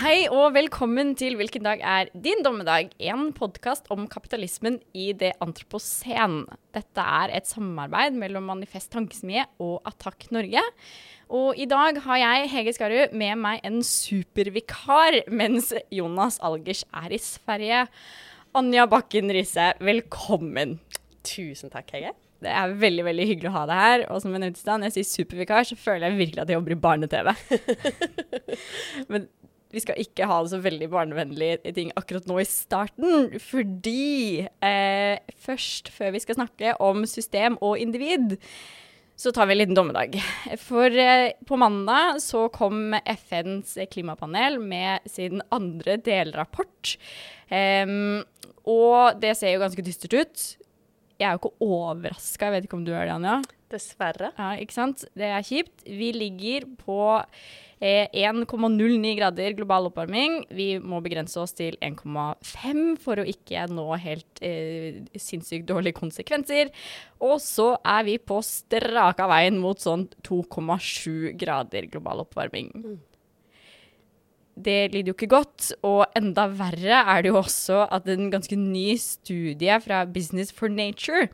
Hei og velkommen til Hvilken dag er din dommedag? En podkast om kapitalismen i det antroposen. Dette er et samarbeid mellom Manifest Tankesmie og Attakk Norge. Og i dag har jeg, Hege Skarud, med meg en supervikar mens Jonas Algers er i Sverige. Anja Bakken Riise, velkommen. Tusen takk, Hege. Det er veldig veldig hyggelig å ha deg her. Og som jeg nevnte i stad, når jeg sier supervikar, så føler jeg virkelig at jeg jobber i barne-TV. Men vi skal ikke ha det så veldig barnevennlige ting akkurat nå i starten, fordi eh, først, før vi skal snakke om system og individ, så tar vi en liten dommedag. For eh, på mandag så kom FNs klimapanel med sin andre delrapport. Um, og det ser jo ganske dystert ut. Jeg er jo ikke overraska, jeg vet ikke om du er det, Anja? Dessverre. Ja, ikke sant? Det er kjipt. Vi ligger på eh, 1,09 grader global oppvarming. Vi må begrense oss til 1,5 for å ikke nå helt eh, sinnssykt dårlige konsekvenser. Og så er vi på straka veien mot sånn 2,7 grader global oppvarming. Mm. Det lyder jo ikke godt, og enda verre er det jo også at en ganske ny studie fra Business for Nature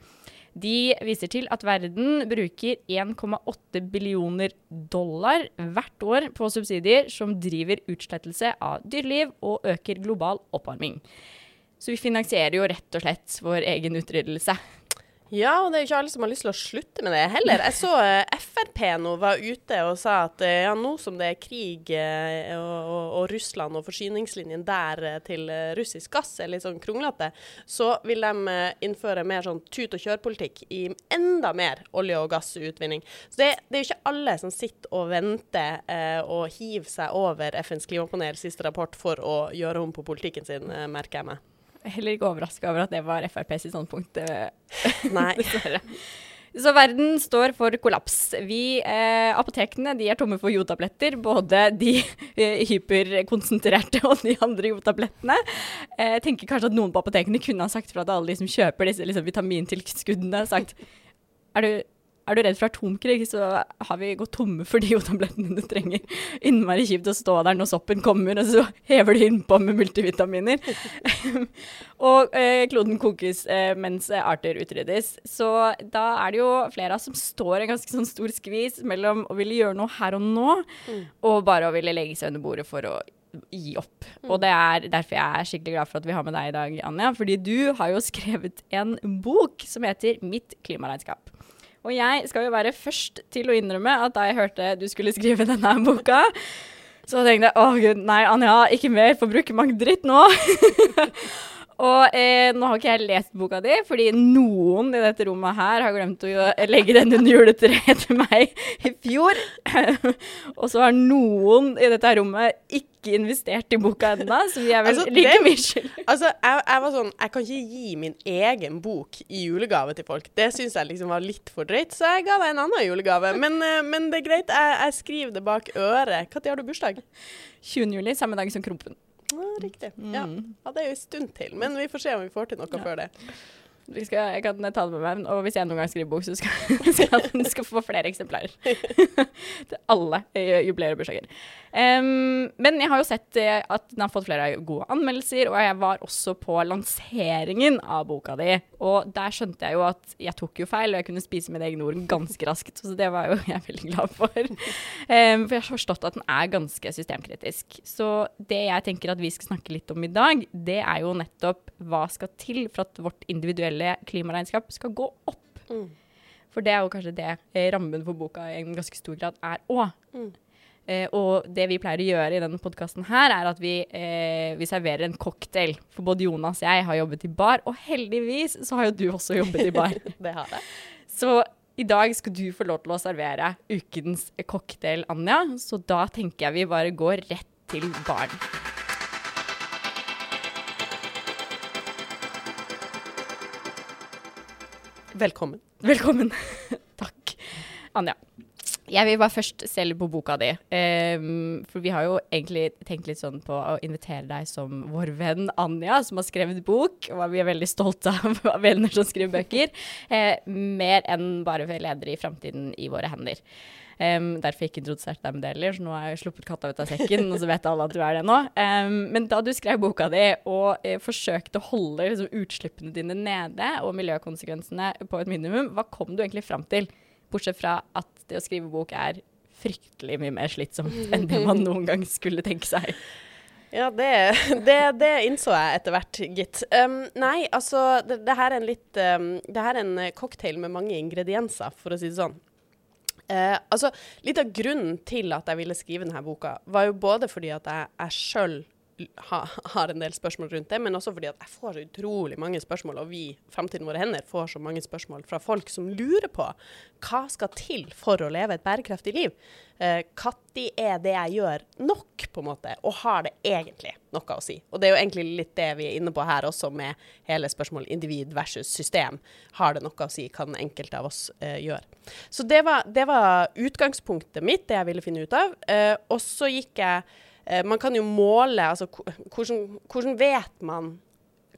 de viser til at verden bruker 1,8 billioner dollar hvert år på subsidier som driver utslettelse av dyreliv og øker global oppvarming. Så vi finansierer jo rett og slett vår egen utryddelse. Ja, og det er jo ikke alle som har lyst til å slutte med det heller. Jeg så uh, Frp nå var ute og sa at uh, ja, nå som det er krig uh, og, og, og, Russland og forsyningslinjen der til russisk gass er litt sånn kronglete, så vil de innføre mer sånn tut-og-kjør-politikk i enda mer olje- og gassutvinning. Så det, det, er jo ikke alle som sitter og venter og hiver seg over FNs klimapanel siste rapport for å gjøre om på politikken sin, merker jeg meg heller ikke overraska over at det var FrPs standpunkt. Nei. Dessverre. Så verden står for kollaps. Vi, eh, apotekene de er tomme for jodtabletter. Både de eh, hyperkonsentrerte og de andre jodtablettene. Eh, jeg tenker kanskje at noen på apotekene kunne ha sagt fra til alle de som kjøper disse liksom, vitamintilskuddene, sagt er du er du redd for atomkrig, så har vi gått tomme for de jodtablettene du trenger. Innmari kjipt å stå der når soppen kommer, og så hever du innpå med multivitaminer. og eh, kloden kokes eh, mens arter utryddes. Så da er det jo flere av oss som står en ganske sånn stor skvis mellom å ville gjøre noe her og nå, mm. og bare å ville legge seg under bordet for å gi opp. Mm. Og det er derfor jeg er skikkelig glad for at vi har med deg i dag, Anja. Fordi du har jo skrevet en bok som heter Mitt klimaregnskap. Og jeg skal jo være først til å innrømme at da jeg hørte du skulle skrive denne boka, så tenkte jeg å gud, nei, Anja, ikke mer forbrukermakt-dritt nå. Og eh, nå har ikke jeg lest boka di, fordi noen i dette rommet her har glemt å legge den under juletreet til meg i fjor. og så har noen i dette rommet ikke investert i boka ennå, så vi er vel altså, like mye skyld. Altså, jeg, jeg, var sånn Jeg kan ikke gi min egen bok i julegave til folk. Det syns jeg liksom var litt for drøyt, så jeg ga deg en annen julegave. Men, eh, men det er greit, jeg, jeg skriver det bak øret. Når har du bursdag? 20. juli, samme dag som Krompen. Riktig. Mm. Ja. ja. det er jo en stund til, men vi får se om vi får til noe ja. før det. Skal, jeg kan ta det med meg, og hvis jeg noen gang skriver bok, så skal, skal skal få flere eksemplarer. Til alle jubileer og bursdager. Um, men jeg har jo sett uh, at den har fått flere gode anmeldelser, og jeg var også på lanseringen av boka di. Og der skjønte jeg jo at jeg tok jo feil, og jeg kunne spise mine egne ord ganske raskt. Så det var jo jeg veldig glad for. Um, for jeg har forstått at den er ganske systemkritisk. Så det jeg tenker at vi skal snakke litt om i dag, det er jo nettopp hva skal til for at vårt individuelle klimaregnskap skal gå opp. Mm. For det er jo kanskje det eh, rammen for boka i en ganske stor grad er òg. Mm. Eh, og det vi pleier å gjøre i denne podkasten her, er at vi, eh, vi, serverer en cocktail. For både Jonas og jeg har jobbet i bar, og heldigvis så har jo du også jobbet i bar. det har jeg. Så i dag skal du få lov til å servere ukens cocktail, Anja. Så da tenker jeg vi bare går rett til baren. Velkommen. Velkommen. Takk. Anja, Jeg vil bare først se litt på boka di. Um, for vi har jo egentlig tenkt litt sånn på å invitere deg som vår venn Anja, som har skrevet bok. Og vi er veldig stolte av venner som skriver bøker. Uh, mer enn bare ledere i framtiden i våre hender. Um, derfor ikke introdusert deg med det heller, så nå har jeg sluppet katta ut av sekken, og så vet alle at du er det nå. Um, men da du skrev boka di og uh, forsøkte å holde liksom, utslippene dine nede og miljøkonsekvensene på et minimum, hva kom du egentlig fram til? Bortsett fra at det å skrive bok er fryktelig mye mer slitsomt enn det man noen gang skulle tenke seg. Ja, det, det, det innså jeg etter hvert, gitt. Um, nei, altså, det, det, her er en litt um, Det her er en cocktail med mange ingredienser, for å si det sånn. Uh, altså, Litt av grunnen til at jeg ville skrive denne boka, var jo både fordi at jeg, jeg sjøl ha, har en del spørsmål rundt det, men også fordi at jeg får så utrolig mange spørsmål, og vi, Framtiden våre hender, får så mange spørsmål fra folk som lurer på hva skal til for å leve et bærekraftig liv. Når eh, er det jeg gjør nok, på en måte, og har det egentlig noe å si? Og det er jo egentlig litt det vi er inne på her også, med hele spørsmålet individ versus system. Har det noe å si hva den enkelte av oss eh, gjør? Så det var, det var, utgangspunktet mitt, det jeg ville finne ut av. Eh, og så gikk jeg Eh, man kan jo måle altså hvordan, hvordan vet man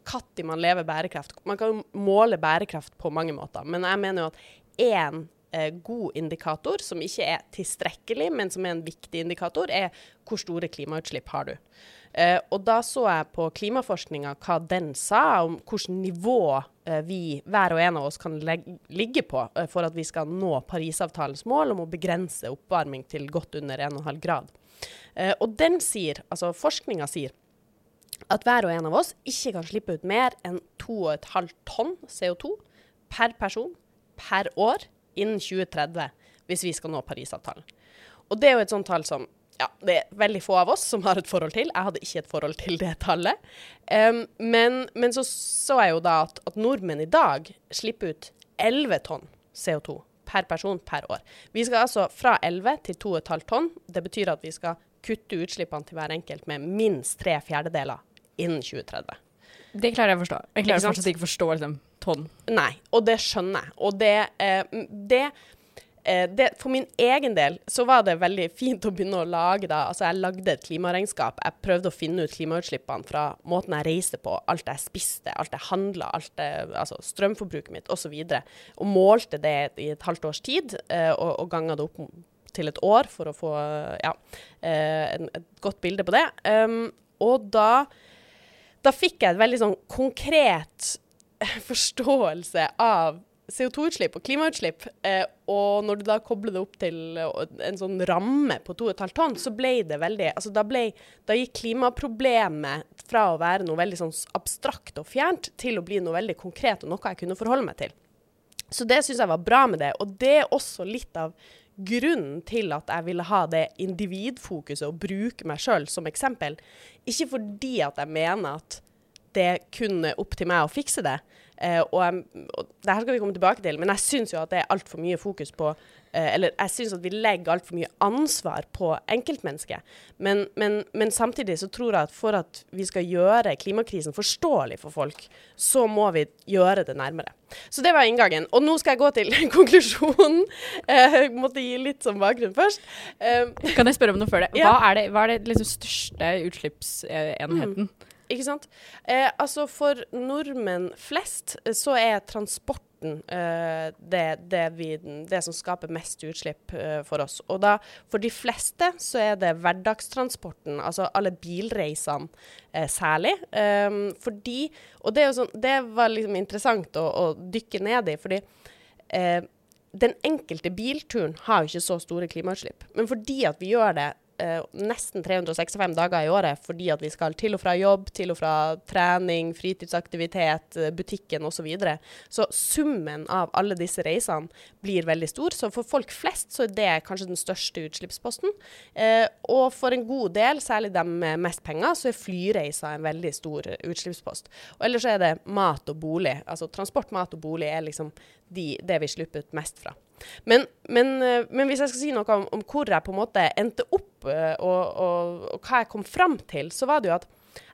når man lever bærekraft? Man kan jo måle bærekraft på mange måter, men jeg mener jo at én eh, god indikator, som ikke er tilstrekkelig, men som er en viktig indikator, er hvor store klimautslipp har du. Eh, og da så jeg på klimaforskninga hva den sa om hvilket nivå eh, vi, hver og en av oss, kan ligge på eh, for at vi skal nå Parisavtalens mål om å begrense oppvarming til godt under 1,5 grad. Uh, og den sier, altså forskninga sier, at hver og en av oss ikke kan slippe ut mer enn 2,5 tonn CO2 per person per år innen 2030 hvis vi skal nå Parisavtalen. Og det er jo et sånt tall som ja, det er veldig få av oss som har et forhold til. Jeg hadde ikke et forhold til det tallet. Um, men, men, så så jeg jo da at, at nordmenn i dag slipper ut 11 tonn CO2 per person per år. Vi skal altså fra 11 til 2,5 tonn. Det betyr at vi skal kutte utslippene til hver enkelt med minst tre fjerdedeler innen 2030. Det klarer jeg å forstå. Jeg klarer fortsatt ikke å forstå liksom, tonn. Nei, og det skjønner jeg. Og det, eh, det det, for min egen del så var det veldig fint å begynne å lage da, altså Jeg lagde et klimaregnskap. Jeg prøvde å finne ut klimautslippene fra måten jeg reiste på, alt jeg spiste, alt jeg handla, altså strømforbruket mitt osv. Og, så og målte det i et halvt års tid, uh, og, og ganga det opp til et år for å få ja, uh, en, et godt bilde på det. Um, og da, da fikk jeg et veldig sånn konkret forståelse av CO2-utslipp og klimautslipp, eh, og når du da kobler det opp til eh, en sånn ramme på 2,5 tonn, så ble det veldig altså da, ble, da gikk klimaproblemet fra å være noe veldig sånn abstrakt og fjernt til å bli noe veldig konkret og noe jeg kunne forholde meg til. Så det syns jeg var bra med det, og det er også litt av grunnen til at jeg ville ha det individfokuset og bruke meg sjøl som eksempel. Ikke fordi at jeg mener at det kun er opp til meg å fikse det, Uh, og, og det her skal vi komme tilbake til, men jeg syns jo at det er altfor mye fokus på eh, Eller jeg syns at vi legger altfor mye ansvar på enkeltmennesket. Men, men, men, samtidig så tror jeg at for at vi skal gjøre klimakrisen forståelig for folk, så må vi gjøre det nærmere. Så det var inngangen. Og nå skal jeg gå til konklusjonen. Jeg uh, måtte gi litt som bakgrunn først. kan jeg spørre om noe før det? Hva er det, hva er det liksom største utslippsenheten? Mm. Ikke sant? Eh, altså for nordmenn flest eh, så er transporten eh, det, det, vi, det, som skaper mest utslipp eh, for oss. Og da for de fleste så er det hverdagstransporten, altså alle bilreisene eh, særlig. Um, fordi Og det, sånn, det var liksom interessant å, å, dykke ned i, fordi eh, den enkelte bilturen har jo ikke så store klimautslipp. Men fordi at vi gjør det eh, nesten 365 dager i året fordi at vi skal til og fra jobb, til og fra trening, fritidsaktivitet, eh, butikken osv. Så, videre. så summen av alle disse reisene blir veldig stor. Så for folk flest så er det kanskje den største utslippsposten. Eh, og for en god del, særlig dem med mest penger, så er flyreiser en veldig stor utslippspost. Og ellers er det mat og bolig. Altså transport, mat og bolig er liksom de, det vi slipper ut mest fra. Men, men, eh, men, hvis jeg skal si noe om, om, hvor jeg på en måte endte opp, eh, og, og, og, hva jeg kom fram til, så var det jo at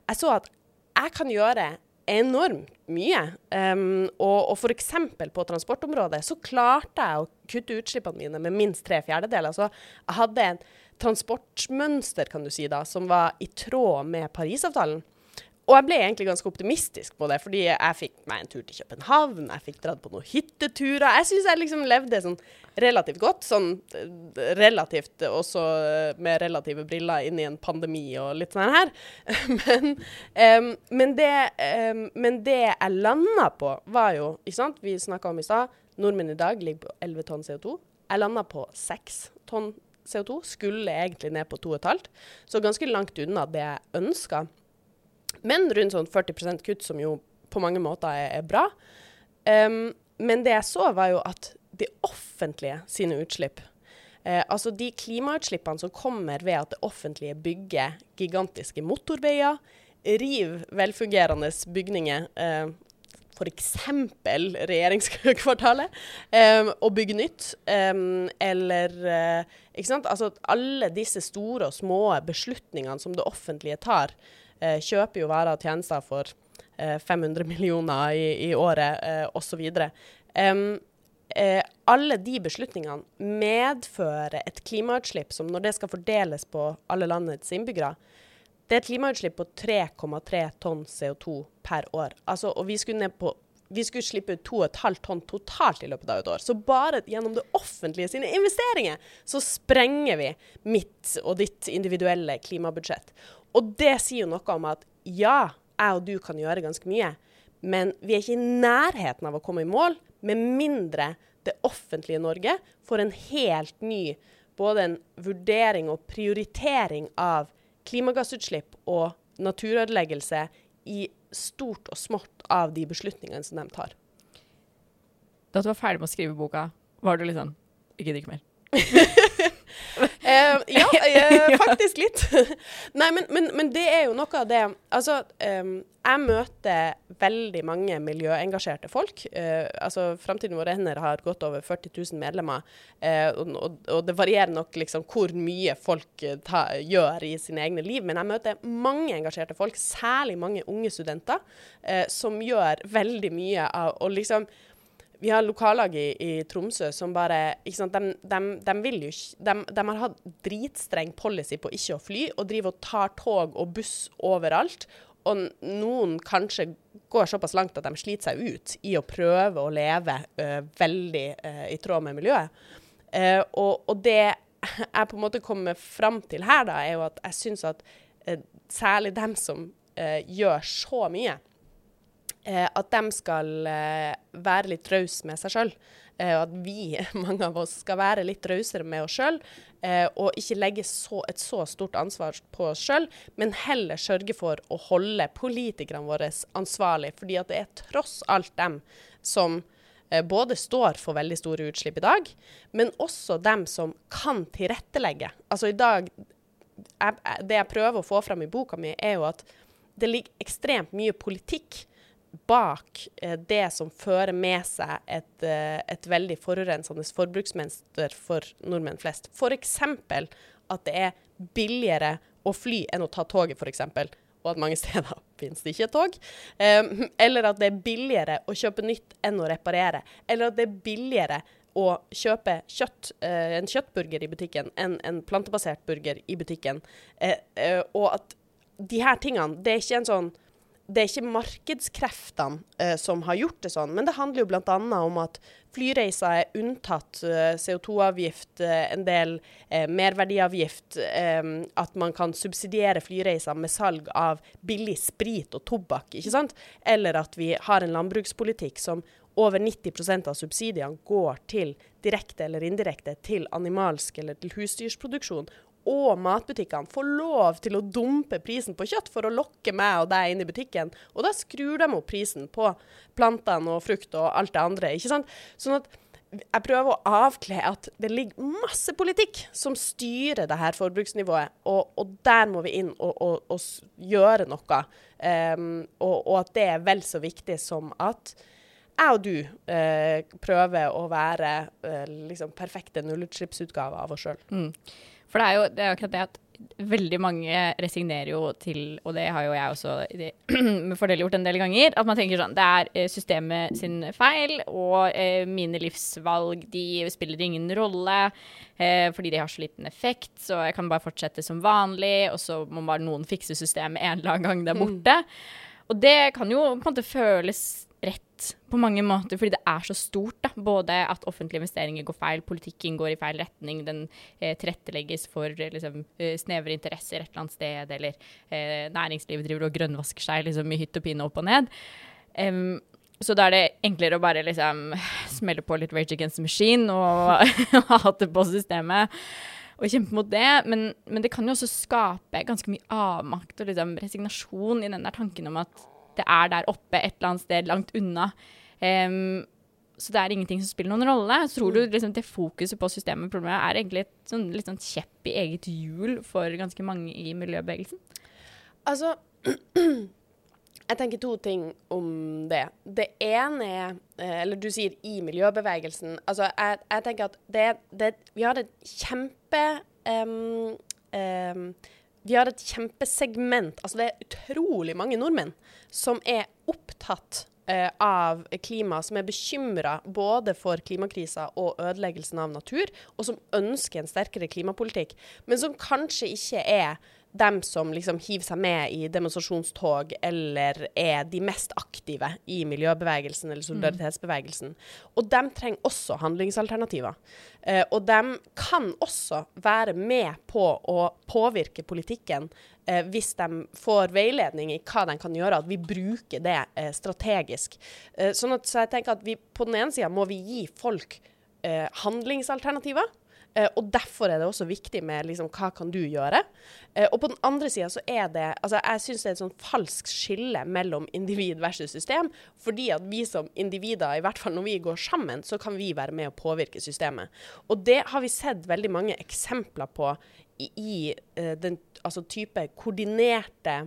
jeg så at jeg kan gjøre enormt mye. Um, og, og f.eks. på transportområdet så klarte jeg å kutte utslippene mine med minst tre fjerdedeler. Så jeg hadde en transportmønster kan du si da, som var i tråd med Parisavtalen. Og jeg ble egentlig ganske optimistisk på det, fordi jeg fikk meg en tur til København, jeg fikk dratt på noen hytteturer. Jeg syns jeg liksom levde sånn relativt godt. Sånn eh, relativt også med relative briller inn i en pandemi og litt sånn her. Men, um, men, det, um, men det jeg landa på, var jo ikke sant, Vi snakka om i stad, nordmenn i dag ligger på 11 tonn CO2. Jeg landa på 6 tonn CO2. Skulle egentlig ned på 2,5, så ganske langt unna det jeg ønska. Men rundt sånn 40% kutt, som jo på mange måter er, er bra. Um, men det jeg så, var jo at det offentlige sine utslipp eh, Altså de klimautslippene som kommer ved at det offentlige bygger gigantiske motorveier, river velfungerende bygninger, eh, f.eks. regjeringskvartalet, eh, og bygger nytt. Eh, eller Ikke sant. Altså alle disse store og små beslutningene som det offentlige tar, kjøper jo varer og tjenester for eh, 500 millioner i, i året eh, osv. Um, eh, alle de beslutningene medfører et klimautslipp som når det skal fordeles på alle landets innbyggere, det er et klimautslipp på 3,3 tonn CO2 per år. Altså, og vi skulle, på, vi skulle slippe ut 2,5 tonn totalt i løpet av et år. Så bare gjennom det offentlige sine investeringer så sprenger vi mitt og ditt individuelle klimabudsjett. Og det sier jo noe om at ja, jeg og du kan gjøre ganske mye, men vi er ikke i nærheten av å komme i mål med mindre det offentlige Norge får en helt ny både en vurdering og prioritering av klimagassutslipp og naturødeleggelse i stort og smått av de beslutningene som de tar. Da du var ferdig med å skrive boka, var du litt sånn Jeg gidder ikke mer. Uh, ja, uh, faktisk litt. Nei, men, men, men, det er jo noe av det Altså, um, jeg møter veldig mange miljøengasjerte folk. Uh, altså, Framtiden vår hender har gått over 40 000 medlemmer. Og, og, og, det varierer nok liksom hvor mye folk ta, gjør i sine egne liv. Men jeg møter mange engasjerte folk, særlig mange unge studenter, som gjør veldig mye av å liksom vi har lokallag i, i, Tromsø som bare ikke sant, de, de, de vil jo de, de, har hatt dritstreng policy på ikke å fly, og driver og tar tog og buss overalt. Og noen kanskje går såpass langt at de sliter seg ut i å prøve å leve uh, veldig uh, i tråd med miljøet. Uh, og, og, det jeg på en måte kommer fram til her, da, er jo at jeg syns at særlig dem som gjør så mye, eh, at de skal eh, være litt rause med seg sjøl. Eh, og at vi, mange av oss, skal være litt rausere med oss sjøl. Eh, og ikke legge så, et så stort ansvar på oss sjøl, men heller sørge for å holde politikerne våre ansvarlig. Fordi at det er tross alt dem som eh, både står for veldig store utslipp i dag, men også dem som kan tilrettelegge. Altså i dag jeg, Det jeg prøver å få fram i boka mi, er jo at det ligger ekstremt mye politikk bak eh, det som fører med seg et, eh, et veldig forurensende forbruksmønster for nordmenn flest. F.eks. at det er billigere å fly enn å ta toget, f.eks. Og at mange steder finnes det ikke tog. Um, eller at det er billigere å kjøpe nytt enn å reparere. Eller at det er billigere å kjøpe kjøtt, uh, en kjøttburger i butikken enn en plantebasert burger i butikken. Og at de her tingene, det er ikke en sånn det er ikke markedskreftene eh, som har gjort det sånn, men det handler jo bl.a. om at flyreiser er unntatt eh, CO2-avgift, eh, en del eh, merverdiavgift, eh, at man kan subsidiere flyreiser med salg av billig sprit og tobakk, ikke sant? Eller at vi har en landbrukspolitikk som over 90% av subsidiene går til direkte eller indirekte til animalsk eller til husdyrsproduksjon, og matbutikkene får lov til å dumpe prisen på kjøtt for å lokke meg og deg inn i butikken. Og da skrur de opp prisen på plantene og frukt og alt det andre. ikke sant? Sånn at jeg prøver å avkle at det ligger masse politikk som styrer det her forbruksnivået, og, og der må vi inn og, og, og gjøre noe. Um, og, at det er vel så viktig som at jeg og du uh, prøver å være uh, liksom perfekte nullutslippsutgaver av oss sjøl. Mm. For det er jo det er akkurat det at veldig mange resignerer jo til, og det har jo jeg også med fordel gjort en del ganger, at man tenker sånn Det er eh, systemet sin feil, og eh, mine livsvalg de spiller ingen rolle eh, fordi de har så liten effekt, så jeg kan bare fortsette som vanlig, og så må bare noen fikse systemet en eller annen gang der borte. Mm. Og det kan jo på en måte føles på mange måter, fordi det er så stort. da. Både at offentlige investeringer går feil, politikken går i feil retning, den eh, tilrettelegges for eh, liksom, eh, snevre interesser et eller annet sted, eller eh, næringslivet driver og grønnvasker seg liksom, i hytt og pine opp og ned. Um, så da er det enklere å bare liksom smelle på litt Rage Against the Machine og hate på systemet og kjempe mot det. Men, men, det kan jo også skape ganske mye avmakt og liksom resignasjon i den der tanken om at det er der oppe et eller annet sted langt unna. Um, så det er ingenting som spiller noen rolle. Så tror du mm. liksom, det fokuset på systemet problemet er egentlig et sånn, litt sånn kjepp i eget hjul for ganske mange i miljøbevegelsen? Altså Jeg tenker to ting om det. Det ene er eh, Eller du sier i miljøbevegelsen. Altså, jeg, jeg tenker at det, det, Vi har et kjempe um, um, Vi har et kjempesegment Altså, det er utrolig mange nordmenn som er opptatt eh, av klima, som er bekymra både for klimakrisa og ødeleggelsen av natur, og som ønsker en sterkere klimapolitikk, men som kanskje ikke er dem som liksom hiver seg med i demonstrasjonstog eller er de mest aktive i miljøbevegelsen eller solidaritetsbevegelsen. Og de trenger også handlingsalternativer. Eh, og de kan også være med på å påvirke politikken eh, hvis de får veiledning i hva de kan gjøre, at vi bruker det eh, strategisk. sånn at, så jeg tenker at vi på den ene sida må vi gi folk handlingsalternativer. Uh, og Derfor er det også viktig med liksom, hva kan du gjøre. Eh, og på den andre sida så er det altså Jeg syns det er et sånn falskt skille mellom individ versus system. Fordi at vi som individer, i hvert fall når vi går sammen, så kan vi være med å påvirke systemet. Og det har vi sett veldig mange eksempler på i, i eh, den altså, type koordinerte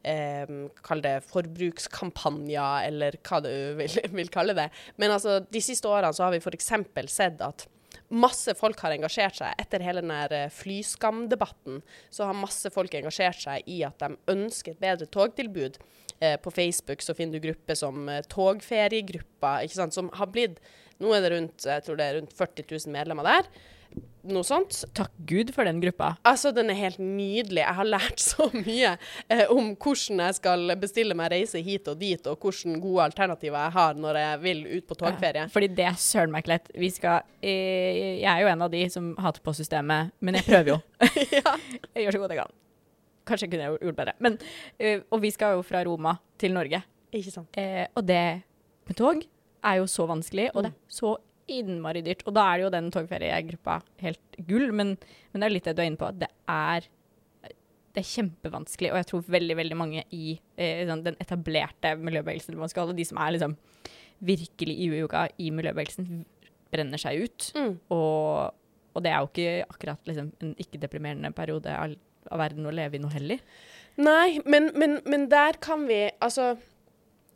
Eh, kall det forbrukskampanjer, eller hva du vil, vil, kalle det. Men altså, de siste årene så har vi f.eks. sett at masse folk har engasjert seg. Etter hele den der flyskamdebatten så har masse folk engasjert seg i at de ønsker et bedre togtilbud. Eh, på Facebook så finner du grupper som eh, Togferiegruppa, ikke sant, som har blitt Nå er det rundt, jeg tror det er rundt 40 000 medlemmer der noe sånt. Takk Gud for den gruppa. Altså, den er helt nydelig. Jeg har lært så mye eh, om hvordan jeg skal bestille meg reise hit og dit, og hvilke gode alternativer jeg har når jeg vil ut på togferie. Ja, fordi det er søren meg lett. Vi skal eh, Jeg er jo en av de som hater på systemet, men jeg prøver jo. ja. Jeg gjør så godt jeg kan. Kanskje jeg kunne gjort bedre. Men, eh, og vi skal jo fra Roma til Norge. Ikke sant. Eh, og det med tog er jo så vanskelig, og det er så innmari dyrt. Og da er det jo den togferiegruppa helt gull, men, men, det er litt det du er inne på. Det er, det er kjempevanskelig, og jeg tror veldig veldig mange i eh, sånn, den etablerte miljøbevegelsen, man skal, de som er liksom virkelig i uka i miljøbevegelsen, brenner seg ut. Mm. Og, og, det er jo ikke akkurat liksom, en ikke-deprimerende periode av, av verden å leve i nå heller. Nei, men, men, men der kan vi Altså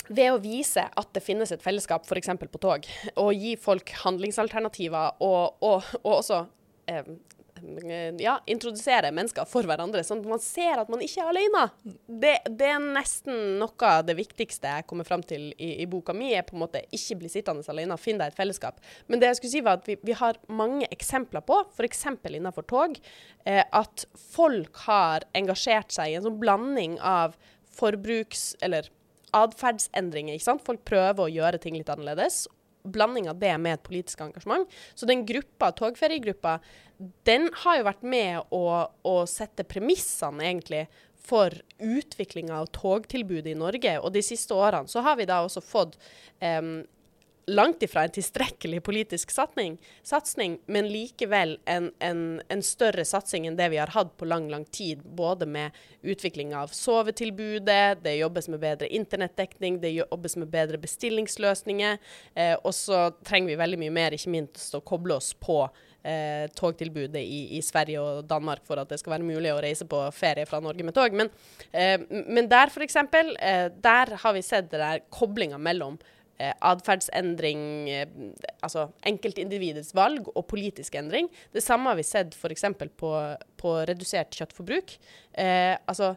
ved å vise at det finnes et fellesskap f.eks. på tog, og gi folk handlingsalternativer, og, og, og også eh, ja, introdusere mennesker for hverandre, sånn at man ser at man ikke er alene. Det, det er nesten noe av det viktigste jeg kommer fram til i, i, boka mi, er på en måte ikke bli sittende alene, finn deg et fellesskap. Men det jeg skulle si var at vi, vi har mange eksempler på, f.eks. innenfor tog, eh, at folk har engasjert seg i en sånn blanding av forbruks... eller atferdsendringer. Folk prøver å gjøre ting litt annerledes. Blanding av det med et politisk engasjement. Så den gruppa, togferiegruppa, den har jo vært med å, å sette premissene, egentlig, for utviklinga av togtilbudet i Norge. Og de siste årene så har vi da også fått um, langt ifra en tilstrekkelig politisk satsning, men likevel en, en, en, større satsing enn det vi har hatt på lang, lang tid. Både med utvikling av sovetilbudet, det jobbes med bedre internettdekning, det jobbes med bedre bestillingsløsninger. Eh, og så trenger vi veldig mye mer, ikke minst å koble oss på eh, togtilbudet i, i, Sverige og Danmark for at det skal være mulig å reise på ferie fra Norge med tog. Men, eh, men der f.eks., eh, der har vi sett det der koblinga mellom eh, atferdsendring, eh, altså enkeltindividets valg og politisk endring. Det samme har vi sett f.eks. På, på redusert kjøttforbruk. Eh, altså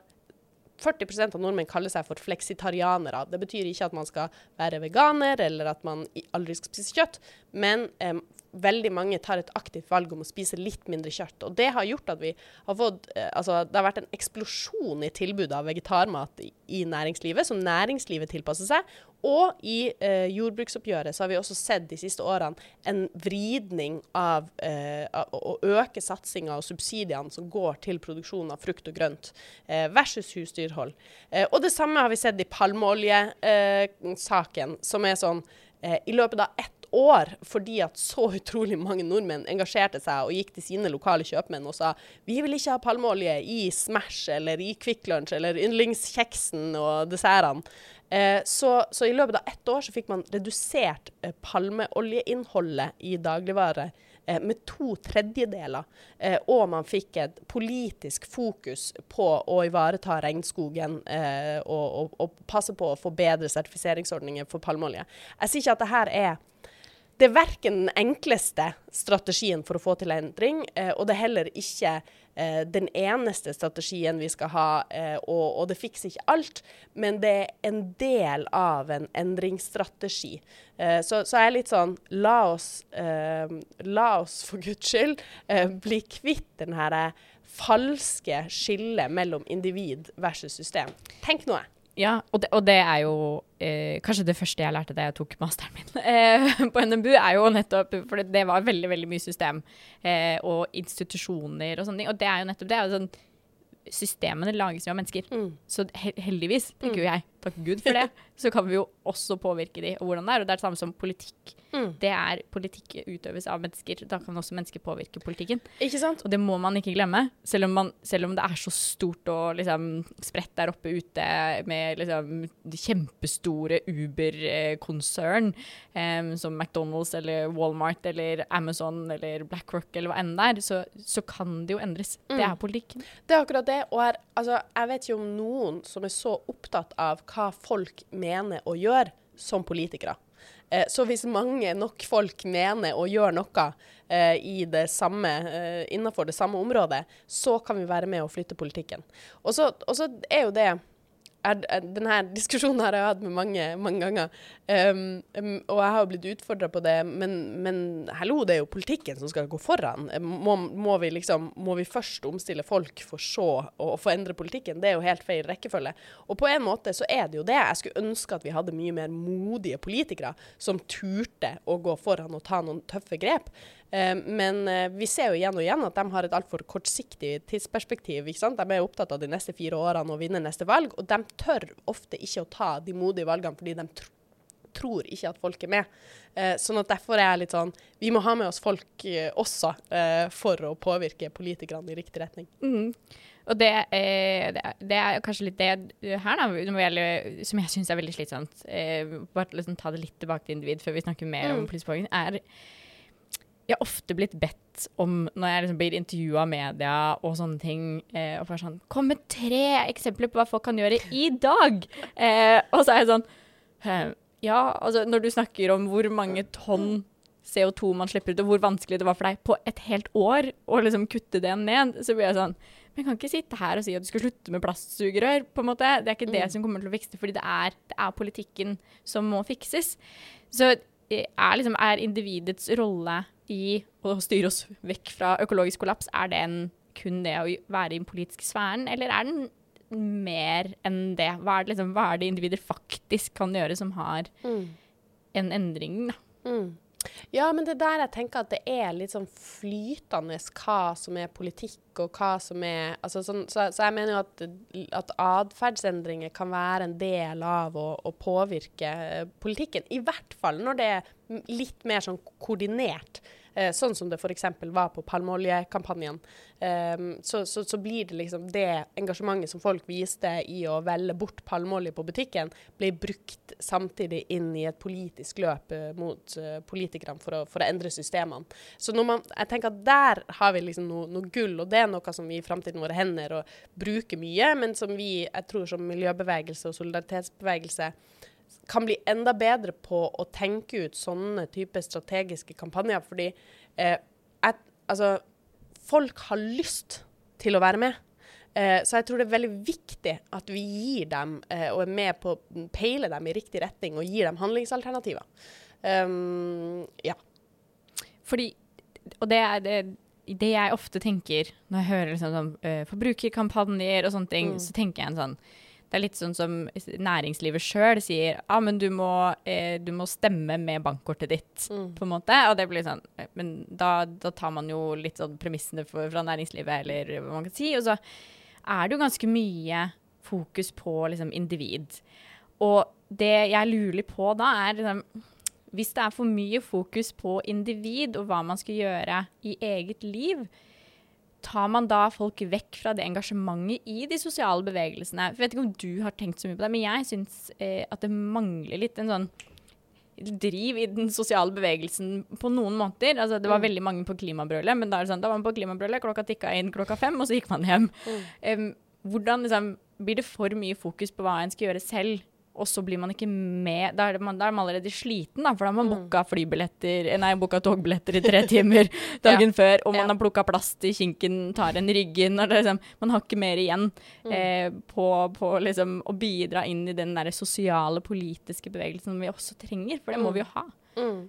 40% av nordmenn kaller seg for fleksitarianere. Det betyr ikke at man skal være veganer eller at man aldri skal spise kjøtt, men eh, veldig mange tar et aktivt valg om å spise litt mindre kjøtt. Og det har gjort at vi har fått eh, Altså, det har vært en eksplosjon i tilbudet av vegetarmat i, i næringslivet, som næringslivet tilpasser seg. Og i eh, jordbruksoppgjøret så har vi også sett de siste årene en vridning av, eh, av å øke satsinga og subsidiene som går til produksjon av frukt og grønt, eh, versus husdyrhold. Eh, og det samme har vi sett i palmeoljesaken, som er sånn eh, I løpet av ett år fordi at så utrolig mange nordmenn engasjerte seg og gikk til sine lokale kjøpmenn og sa vi vil ikke ha palmeolje i Smash eller i Kvikk Lunsj eller yndlingskjeksen og dessertene. Eh, så, så, i løpet av ett år så fikk man redusert eh, palmeoljeinnholdet i dagligvare eh, med to tredjedeler. Eh, og man fikk et politisk fokus på å ivareta regnskogen eh, og, og, og, passe på å få bedre sertifiseringsordninger for palmeolje. Jeg sier ikke at det her er det er verken den enkleste strategien for å få til endring, eh, og det er heller ikke eh, den eneste strategien vi skal ha, eh, og, det fikser ikke alt, men det er en del av en endringsstrategi. Så, så jeg er litt sånn La oss, la oss for guds skyld bli kvitt den herre falske skillet mellom individ versus system. Tenk noe. Ja, og det, og det er jo eh, kanskje det første jeg lærte da jeg tok masteren min eh, på NMBU, er jo nettopp For det var veldig veldig mye system eh, og institusjoner og sånne ting. Og det er jo nettopp det. Er sånn, systemene lages jo av mennesker. Mm. Så heldigvis, tenker jo mm. jeg, takk Gud for det, så kan vi jo også påvirke de og hvordan det er. Og det er det samme som politikk. Mm. Det er politikk utøves av mennesker. Da kan også mennesker påvirke politikken. Ikke sant? Og det må man ikke glemme. Selv om, man, selv om det er så stort og liksom spredt der oppe ute med liksom kjempestore Uber-konsern um, som McDonald's eller Walmart eller Amazon eller BlackRock eller hva enn det er, så, så, kan det jo endres. Mm. Det er politikken. Det er akkurat det. Og er, altså, jeg vet ikke om noen som er så opptatt av hva folk mener og gjør som politikere. Eh, så hvis mange nok folk mener og gjør noe eh, i det samme, eh, innenfor det samme området, så kan vi være med å flytte politikken. Og så er jo det denne diskusjonen har jeg hatt med mange, mange ganger. Um, um, og jeg har blitt utfordra på det, men, men, hallo, det er jo politikken som skal gå foran. Må, må, vi liksom, må vi først omstille folk for så å få endre politikken? Det er jo helt feil rekkefølge. Og på en måte så er det jo det. Jeg skulle ønske at vi hadde mye mer modige politikere som turte å gå foran og ta noen tøffe grep. Eh, men eh, vi ser jo igjen og igjen at de har et altfor kortsiktig tidsperspektiv. De er opptatt av de neste fire årene og vinne neste valg, og de tør ofte ikke å ta de modige valgene fordi de tr tror ikke at folk er med. Eh, sånn at derfor er jeg litt sånn Vi må ha med oss folk også for å påvirke politikerne i riktig retning. Mm. Og det, det, det, er kanskje litt det her, da, som jeg syns er veldig slitsomt. Eh, bare liksom ta det litt tilbake til individ før vi snakker mer mm. om plusspoeng. er jeg har ofte blitt bedt om, når jeg liksom blir intervjua av media og sånne ting, eh, og får sånn Kom med tre eksempler på hva folk kan gjøre i dag! Eh, og så er jeg sånn Ja, altså når du snakker om hvor mange tonn CO2 man slipper ut, og hvor vanskelig det var for deg på et helt år å liksom kutte det ned, så blir jeg sånn Men jeg kan ikke sitte her og si at du skal slutte med plastsugerør, på en måte. Det er ikke det mm. som kommer til å fikse det, fordi det er, det er politikken som må fikses. Så eh, er, liksom, er individets rolle i å styre oss vekk fra økologisk kollaps, er den kun det å være i den politiske sfæren, eller er den mer enn det? Hva er det, liksom, hva er det individer faktisk kan gjøre som har mm. en endring, da? Mm. Ja, men det der jeg tenker at det er litt sånn flytende hva som er politikk, og hva som er altså sånn, så, så, jeg mener jo at, at atferdsendringer kan være en del av å, å påvirke politikken. I hvert fall når det er litt mer sånn koordinert. Eh, sånn som det f.eks. var på palmeoljekampanjen. Eh, så, så, så, blir det liksom det engasjementet som folk viste i å velge bort palmeolje på butikken, blir brukt samtidig inn i et politisk løp uh, mot uh, politikerne for å, for å, endre systemene. Så man, jeg tenker at der har vi liksom noe, noe, gull, og det er noe som vi i framtiden våre hender og bruker mye, men som vi, jeg tror som miljøbevegelse og solidaritetsbevegelse kan bli enda bedre på å tenke ut sånne typer strategiske kampanjer. Fordi eh, at, altså, folk har lyst til å være med. Eh, så jeg tror det er veldig viktig at vi gir dem, eh, og er med på å peile dem i riktig retning, og gir dem handlingsalternativer. Um, ja. Fordi Og det er det, det, jeg ofte tenker når jeg hører liksom sånn uh, forbrukerkampanjer og sånne ting, mm. så tenker jeg en sånn det er litt sånn som næringslivet sjøl sier ah, men du må, eh, du må, stemme med bankkortet ditt, mm. på en måte. Og det blir sånn Men da, da tar man jo litt sånn premissene for, fra næringslivet, eller hva man kan si. Og så er det jo ganske mye fokus på liksom individ. Og det jeg lurer på da, er liksom hvis det er for mye fokus på individ og hva man skal gjøre i eget liv, tar man da folk vekk fra det engasjementet i de sosiale bevegelsene? Jeg vet ikke om du har tenkt så mye på det, men jeg syns eh, at det mangler litt en sånn driv i den sosiale bevegelsen på noen måneder. Altså, det var mm. veldig mange på klimabrølet, men da, er det sånn, da var man på klimabrølet, klokka tikka inn klokka fem, og så gikk man hjem. Mm. Um, hvordan liksom, Blir det for mye fokus på hva en skal gjøre selv? Og så blir man ikke med Da er, man, da er man allerede sliten, da, for da har man mm. booka flybilletter Nei, booka togbilletter i tre timer dagen ja. før, og man ja. har plukka plast i kinken, tar en ryggen og liksom, Man har ikke mer igjen mm. eh, på, på liksom, å bidra inn i den der sosiale, politiske bevegelsen vi også trenger, for det må mm. vi jo ha. Mm.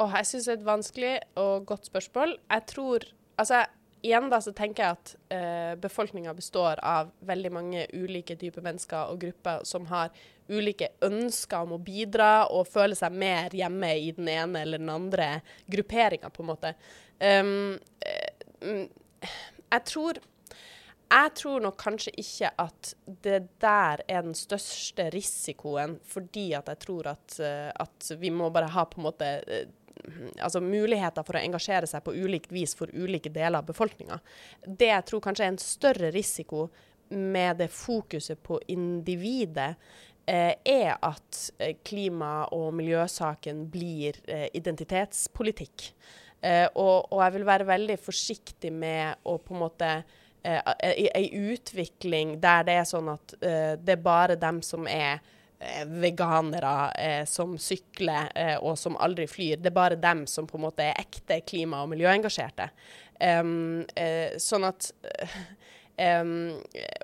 Oh, jeg syns det er et vanskelig og godt spørsmål. Jeg tror Altså, igjen da så tenker jeg at eh, befolkninga består av veldig mange ulike typer mennesker og grupper som har ulike ønsker om å bidra og føle seg mer hjemme i den ene eller den andre grupperinga, på en måte. Um, jeg tror jeg tror nok kanskje ikke at det der er den største risikoen, fordi at jeg tror at, eh, at vi må bare ha på en måte altså muligheter for å engasjere seg på ulikt vis for ulike deler av befolkninga. Det jeg tror kanskje er en større risiko med det fokuset på individet, eh, er at eh, klima- og miljøsaken blir eh, identitetspolitikk. Eh, og, og, jeg vil være veldig forsiktig med å på en måte Ei eh, utvikling der det er sånn at eh, det er bare dem som er Eh, veganere eh, som sykler eh, og som aldri flyr. Det er bare dem som på en måte er ekte klima- og miljøengasjerte. Um, eh, sånn at um,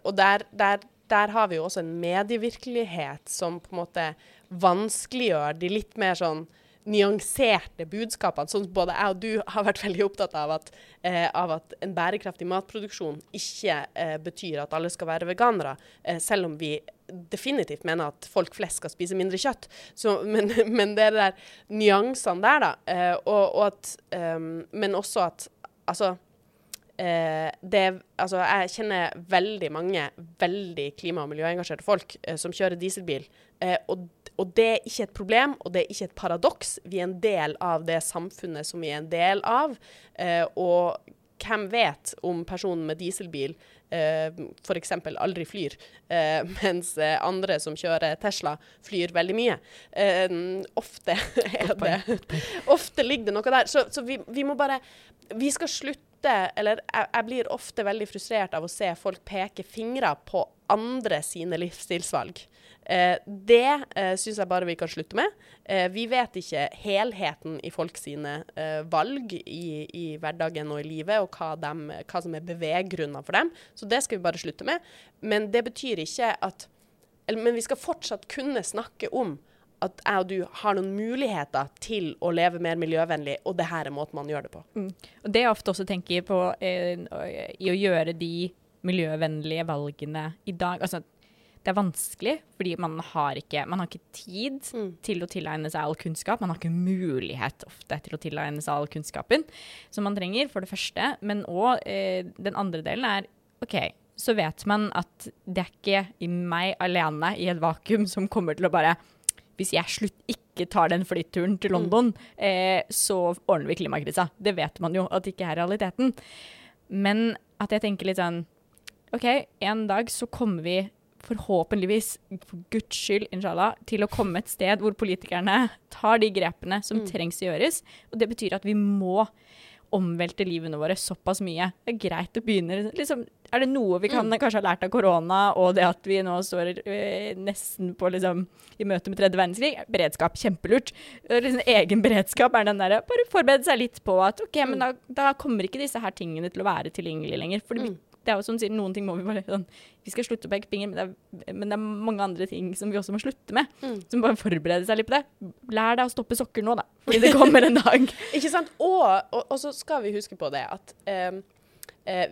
Og der, der, der, har vi jo også en medievirkelighet som på en måte vanskeliggjør de litt mer sånn nyanserte budskapene. Sånn både jeg og du har vært veldig opptatt av at, eh, av at en bærekraftig matproduksjon ikke eh, betyr at alle skal være veganere, eh, selv om vi definitivt mener at folk flest skal spise mindre kjøtt. Så, men, men, det er de der nyansene der, da. Eh, og, og at, um, men også at altså eh, det, altså, jeg kjenner veldig mange veldig klima- og miljøengasjerte folk eh, som kjører dieselbil. Eh, og og det er ikke et problem, og det er ikke et paradoks. Vi er en del av det samfunnet som vi er en del av. Eh, og hvem vet om personen med dieselbil eh, f.eks. aldri flyr, eh, mens eh, andre som kjører Tesla, flyr veldig mye. Eh, ofte er det Ofte ligger det noe der. Så, så vi, vi, må bare Vi skal slutte Eller jeg, jeg blir ofte veldig frustrert av å se folk peke fingre på andre sine livsstilsvalg. Eh, det eh, syns jeg bare vi kan slutte med. Eh, vi vet ikke helheten i folk sine eh, valg i, i, hverdagen og i livet, og hva, dem, hva som er beveggrunnene for dem. Så det skal vi bare slutte med. Men det betyr ikke at eller, Men vi skal fortsatt kunne snakke om at jeg og du har noen muligheter til å leve mer miljøvennlig, og det her er måten man gjør det på. Mm. Og Det jeg ofte også tenker på eh, i å gjøre de miljøvennlige valgene i dag altså det er vanskelig, fordi man har ikke, man har ikke tid mm. til å tilegne seg all kunnskap. Man har ikke mulighet ofte til å tilegne seg all kunnskapen som man trenger, for det første. Men òg eh, den andre delen er OK, så vet man at det er ikke i meg alene i et vakuum som kommer til å bare Hvis jeg slutt ikke tar den flyturen til mm. London, mm. eh, så ordner vi klimakrisa. Det vet man jo at det ikke er realiteten. Men at jeg tenker litt sånn OK, en dag så kommer vi forhåpentligvis, for guds skyld, inshallah, til å komme et sted hvor politikerne tar de grepene som mm. trengs å gjøres. Og det betyr at vi må omvelte livene våre såpass mye. Det er greit å begynne liksom, er det noe vi kan Mm. kanskje ha lært av korona, og det at vi nå står eh, nesten på liksom i møte med tredje verdenskrig, beredskap, kjempelurt. Liksom, egen beredskap er den derre bare forberede seg litt på at OK, men da, da kommer ikke disse her tingene til å være tilgjengelige lenger. For Mm. det er jo som sier, noen ting må vi bare sånn Vi skal slutte å peke finger, men men det er mange andre ting som vi også må slutte med. Mm. Så bare forberede seg litt på det. Lær deg å stoppe sokker nå, da. Fordi det kommer en dag. Ikke sant? Og, og, og så skal vi huske på det at eh,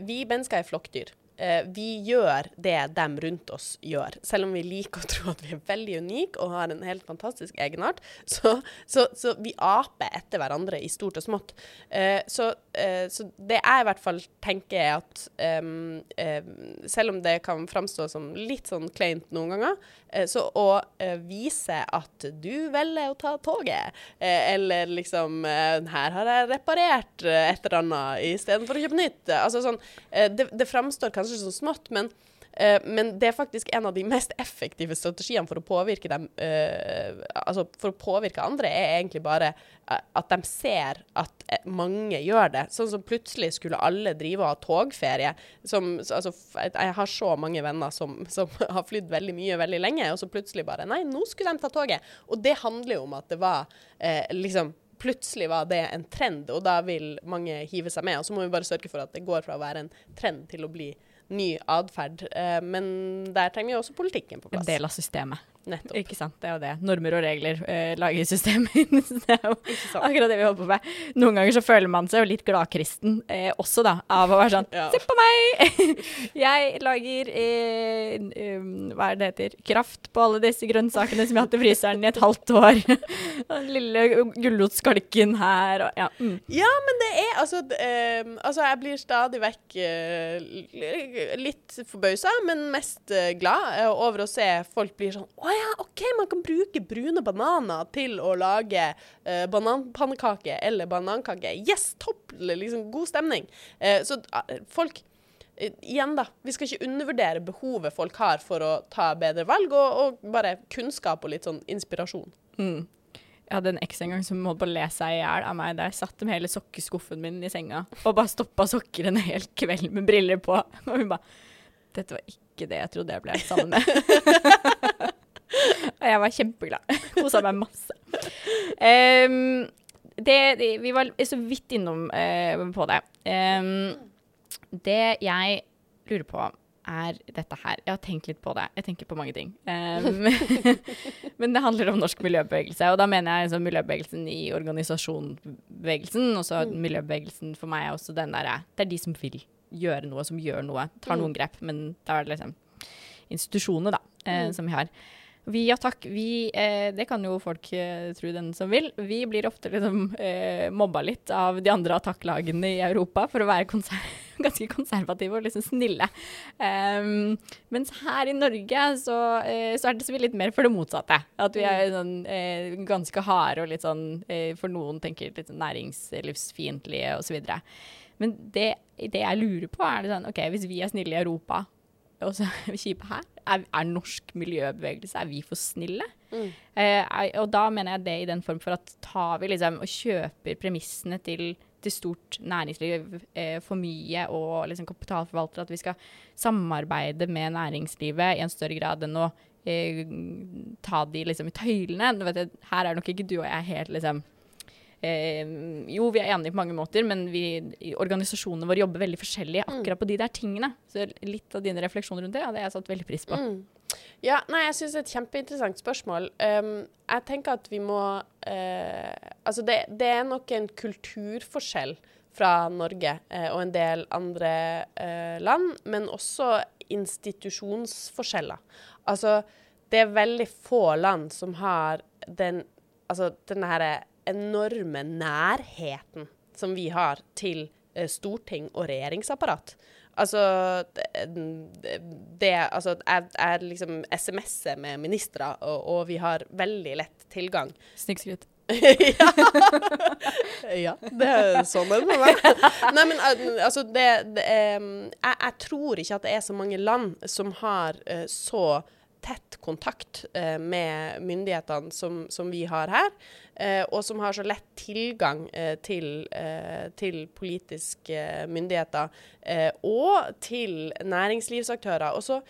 vi mennesker er flokkdyr. Eh, vi gjør det dem rundt oss gjør. Selv om vi liker å tro at vi er veldig unike og har en helt fantastisk egenart, så, så, så vi aper etter hverandre i stort og smått. Eh, så, eh, så det jeg i hvert fall tenker er at selv om det kan framstå som litt sånn kleint noen ganger, så å vise at du velger å ta toget, eller liksom Her har jeg reparert et eller annet istedenfor å kjøpe nytt. Altså sånn, det, det framstår kanskje som smått, men uh, men det er faktisk en av de mest effektive strategiene for å påvirke dem uh, Altså for å påvirke andre, er egentlig bare eh, at de ser at mange gjør det. Sånn som plutselig skulle alle drive og ha togferie. Som, altså, jeg har så mange venner som, som har flydd veldig mye veldig lenge, og så plutselig bare Nei, nå skulle de ta toget. Og det handler jo om at det var eh, liksom Plutselig var det en trend, og da vil mange hive seg med. Og så må vi bare sørge for at det går fra å være en trend til å bli ny atferd. Eh, men der trenger vi også politikken på plass. En del av systemet. Nettopp. Ikke sant, det er jo det. Normer og regler eh, lager systemer. Det er jo akkurat det vi holder på med. Noen ganger så føler man seg jo litt gladkristen eh, også, da. Av å være sånn Ja. Se på meg! jeg lager eh, um, hva er det heter? Kraft på alle disse grønnsakene som jeg har hatt i fryseren i et halvt år. Den lille gulrotskalken her og ja. Mm. Ja, men det er altså Altså, jeg blir stadig vekk eh, litt forbausa, men mest eh, glad eh, over å se folk blir sånn Å ja, OK, man kan bruke brune bananer til å lage uh, bananpannekake eller banankake. Yes, topp! Liksom god stemning. Uh, så uh, folk eh, Igjen, da. Vi skal ikke undervurdere behovet folk har for å ta bedre valg, og, og bare kunnskap og litt sånn inspirasjon. Mm. Jeg hadde en eks en gang som holdt på å le seg i hjel av meg da jeg satt med hele sokkeskuffen min i senga og bare stoppa sokker en hel kveld med briller på. Og hun bare Dette var ikke det jeg trodde jeg ble sammen med. jeg var kjempeglad. Kosa meg masse. Um, det, det, vi var så vidt innom uh, på det. Um, det jeg lurer på, er dette her. Jeg har tenkt litt på det. Jeg tenker på mange ting. Um, men det handler om norsk miljøbevegelse, og da mener jeg liksom miljøbevegelsen i organisasjonsbevegelsen. Og så miljøbevegelsen for meg er også den derre Det er de som vil gjøre noe, som gjør noe. Tar noen grep, men da er det liksom institusjonene, da, eh, som vi har. Vi, ja takk, vi, eh, det kan jo folk eh, tro den som vil. Vi blir ofte liksom eh, mobba litt av de andre attakklagene i Europa for å være konser ganske konservative og liksom snille. Um, mens her i Norge så, eh, så er det så litt mer for det motsatte. At vi er sånn eh, ganske harde og litt sånn, eh, for noen tenker litt sånn næringslivsfiendtlige osv. Men det, det jeg lurer på, er det sånn OK, hvis vi er snille i Europa, og så er kjipe her, er, er norsk miljøbevegelse, er vi for snille? Mm. Eh, og da mener jeg det i den form for at tar vi liksom og kjøper premissene til, til stort næringsliv eh, for mye og liksom kapitalforvaltere, at vi skal samarbeide med næringslivet i en større grad enn å eh, ta de liksom i tøylene. Vet her er nok ikke du og jeg helt liksom Eh, jo, vi er enige på mange måter, men vi, organisasjonene våre jobber veldig forskjellig akkurat på de der tingene. Så litt av dine refleksjoner rundt det hadde jeg satt veldig pris på. Mm. Ja, nei, jeg syns det er et kjempeinteressant spørsmål. Um, jeg tenker at vi må uh, Altså, det, det er nok en kulturforskjell fra Norge uh, og en del andre uh, land, men også institusjonsforskjeller. Altså, det er veldig få land som har den Altså denne her enorme nærheten som vi har til eh, storting og regjeringsapparat. Altså det, det Altså, jeg, jeg liksom SMS-er med ministre, og, og vi har veldig lett tilgang. Snikskryt. ja. ja, det er sånn det må være. Nei, men altså, det, det jeg, jeg tror ikke at det er så mange land som har eh, så tett kontakt eh, med myndighetene som, som, vi har her, eh, og som har så lett tilgang eh, til, eh, til, politiske myndigheter eh, og til næringslivsaktører. Og så,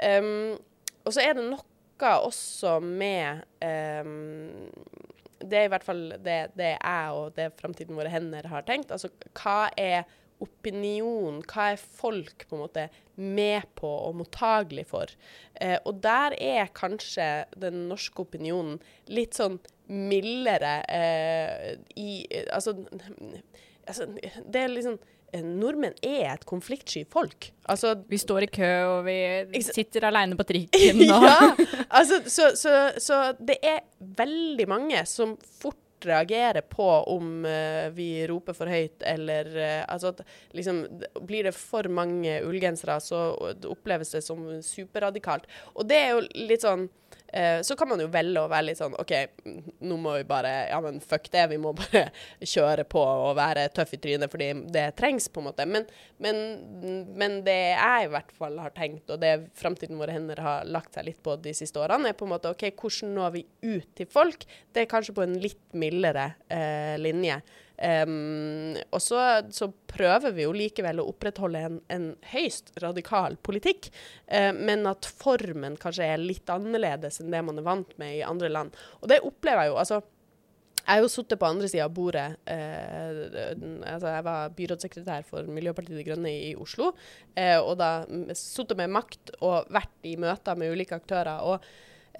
er det noe også med det er i hvert fall det, det jeg og det Framtiden våre hender har tenkt. Altså hva er opinion, hva er folk på en måte med på og mottagelig for? Eh, og der er kanskje den norske opinionen litt sånn mildere eh, i altså, altså, det er liksom Nordmenn er et konfliktsky folk. Altså, vi står i kø, og vi sitter alene på trikken. ja, altså, så, så, så det er veldig mange som fort reagere på om uh, vi roper for høyt, eller uh, altså at liksom Blir det for mange ullgensere, så oppleves det som superradikalt. Og det er jo litt sånn så kan man jo velge å være litt sånn OK, nå må vi bare Ja, men fuck det. Vi må bare kjøre på og være tøff i trynet fordi det trengs, på en måte. Men, men, men det jeg i hvert fall har tenkt, og det framtiden våre hender har lagt seg litt på de siste årene, er på en måte OK, hvordan når vi ut til folk? Det er kanskje på en litt mildere eh, linje. Um, og så, så, prøver vi jo likevel å opprettholde en, en høyst radikal politikk, uh, men at formen kanskje er litt annerledes enn det man er vant med i andre land. Og det opplever jeg jo. altså jeg har jo sittet på andre sida av bordet. Eh, altså jeg var byrådssekretær for Miljøpartiet De Grønne i, Oslo. Eh, og da sittet med makt og vært i møter med ulike aktører. Og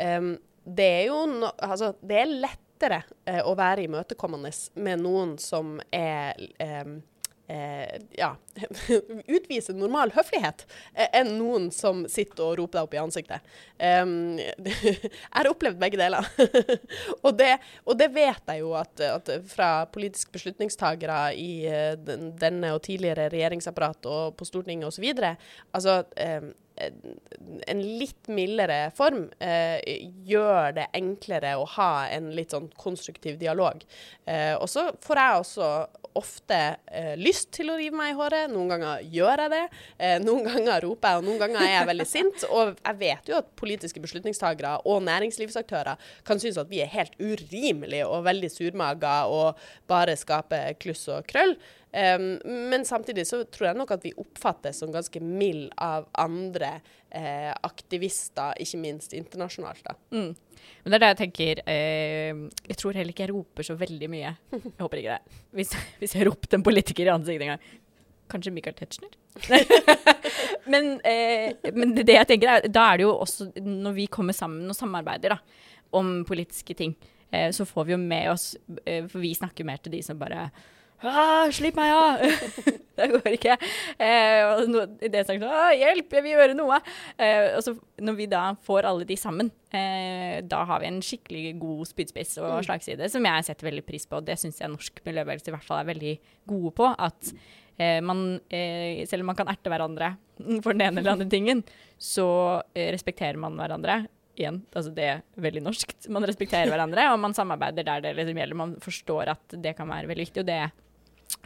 eh, det er jo no, altså, det er lett lettere eh, å være imøtekommende med noen som er eh, Eh, ja, utvise normal høflighet eh, enn noen som sitter og roper deg opp i ansiktet. Um, jeg har opplevd begge deler. og, det, og, det, vet jeg jo at, at fra politiske beslutningstagere i den, denne og tidligere regjeringsapparat og på Stortinget osv. Altså, en litt mildere form eh, gjør det enklere å ha en litt sånn konstruktiv dialog. Eh, og så får jeg også ofte eh, lyst til å rive meg i håret. Noen ganger gjør jeg det. Eh, noen ganger roper jeg, og noen ganger er jeg veldig sint. Og jeg vet jo at politiske beslutningstagere og næringslivsaktører kan synes at vi er helt urimelige og veldig surmaga og bare skaper kluss og krøll. Um, men samtidig så tror jeg nok at vi oppfattes som ganske mild av andre eh, aktivister, ikke minst internasjonalt. da. Mm. Men det er det jeg tenker eh, Jeg tror heller ikke jeg roper så veldig mye. Jeg håper ikke det. Hvis, hvis jeg ropte en politiker i ansiktet en gang. Kanskje Michael Tetzschner? men, eh, men, det jeg tenker er, da er det jo også når vi kommer sammen og samarbeider da, om politiske ting, eh, så får vi jo med oss eh, For vi snakker mer til de som bare Ah, 'Slipp meg av!' det går ikke. Eh, og no, det er sagt sånn 'Hjelp, jeg vil gjøre noe!' Eh, og så når vi da får alle de sammen, eh, da har vi en skikkelig god spydspiss og mm. slagside som jeg setter veldig pris på. Det syns jeg norsk miljøbevegelse i hvert fall er veldig gode på. At eh, man, eh, selv om man kan erte hverandre for den ene eller andre tingen, så eh, respekterer man hverandre igjen, altså det er veldig norskt. Man respekterer hverandre, og man samarbeider der det liksom gjelder. Man forstår at det kan være veldig viktig, og det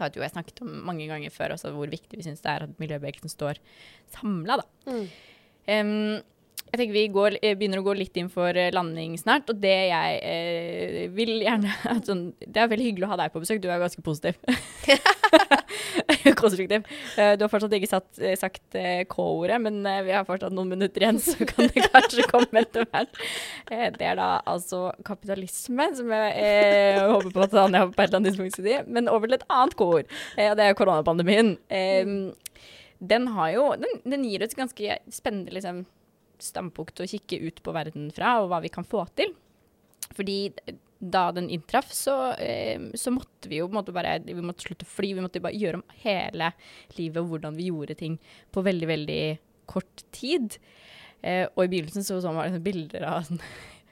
har jo jeg snakket om mange ganger før også, hvor viktig vi syns det er at miljøbevegelsen står samla, da. Mm. Um, jeg tenker Vi går, eh, begynner å gå litt inn for eh, landing snart. Og det jeg eh, vil gjerne sånn, Det er veldig hyggelig å ha deg på besøk. Du er ganske positiv. Konstruktiv. Uh, du har fortsatt ikke satt, sagt K-ordet, men vi har fortsatt noen minutter igjen, så kan det kanskje komme etter hvert. det er da altså kapitalisme, som jeg håper på at Anja på et eller annet tidspunkt skal si. Men over til et annet K-ord, og det er koronapandemien. den har jo den, den gir oss ganske spennende liksom standpunkt å kikke ut på verden fra, og hva vi kan få til. Fordi da den inntraff, så, eh, så måtte vi jo bare Vi måtte slutte å fly. Vi måtte bare gjøre om hele livet og hvordan vi gjorde ting på veldig, veldig kort tid. Eh, og i begynnelsen så, så man bilder av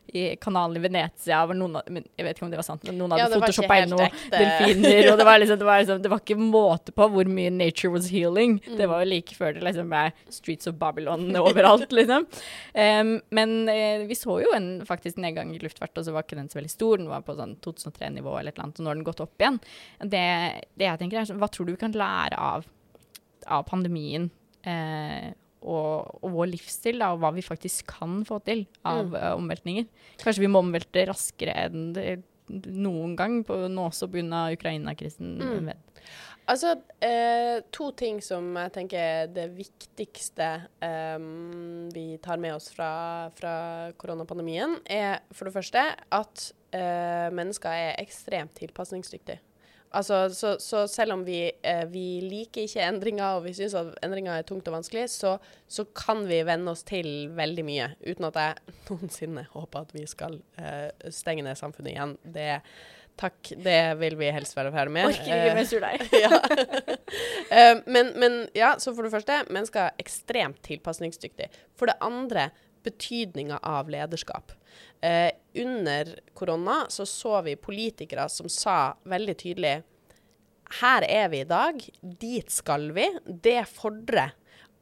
i kanalen i Venezia hvor noen Jeg vet ikke om det var sant, men noen hadde ja, photoshoppa inn noen delfiner. og det var, liksom, det, var liksom, det var, ikke måte på hvor mye nature was healing. Mm. Det var jo like før det liksom ble Streets of Babylon overalt, liksom. Um, men eh, vi så jo en faktisk nedgang i luftfart, og så var ikke den så veldig stor. Den var på sånn 2003-nivå eller et eller annet, og nå har den gått opp igjen. Det, det jeg tenker er sånn, Hva tror du vi kan lære av, av pandemien? Uh, og, og vår livsstil, da, og hva vi faktisk kan få til av Mm. uh, omveltninger. Kanskje vi må omvelte raskere enn noen gang, på, nå også pga. Ukraina-krisen. Mm. Altså, eh, to ting som jeg tenker er det viktigste eh, vi tar med oss fra, fra koronapandemien, er for det første at eh, mennesker er ekstremt tilpasningsdyktige. Altså, så, så selv om vi, eh, vi liker ikke endringer, og vi syns at endringer er tungt og vanskelig, så, så kan vi venne oss til veldig mye, uten at jeg noensinne håper at vi skal eh, stenge ned samfunnet igjen. Det, takk, det vil vi helst være ferdig med. Orker ikke Eh, mer surdeig. ja. Eh, men, men ja, så for det første, mennesker er ekstremt tilpasningsdyktige. For det andre, betydninga av lederskap. Eh, under korona så så vi politikere som sa veldig tydelig her er vi i dag, dit skal vi. Det fordrer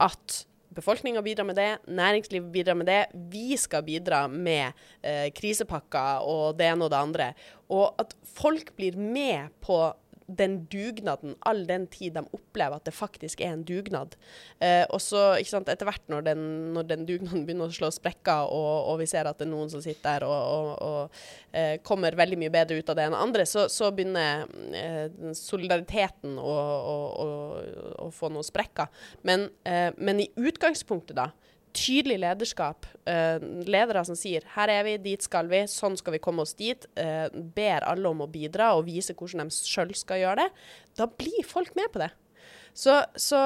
at befolkninga bidrar med det, næringslivet bidrar med det. Vi skal bidra med eh, krisepakker og det ene og det andre. Og at folk blir med på den dugnaden all den tid de opplever at det faktisk er en dugnad. Eh, og så, ikke sant, etter hvert når den, når den dugnaden begynner å slå sprekker, og, og vi ser at det er noen som sitter der og, og, og eh, kommer veldig mye bedre ut av det enn andre, så, så begynner eh, solidariteten å, å, å, å få noen sprekker. Men, eh, men i utgangspunktet, da, tydelig lederskap. Eh, ledere som sier 'her er vi, dit skal vi, sånn skal vi komme oss dit', eh, ber alle om å bidra og vise hvordan de sjøl skal gjøre det, da blir folk med på det. Så, så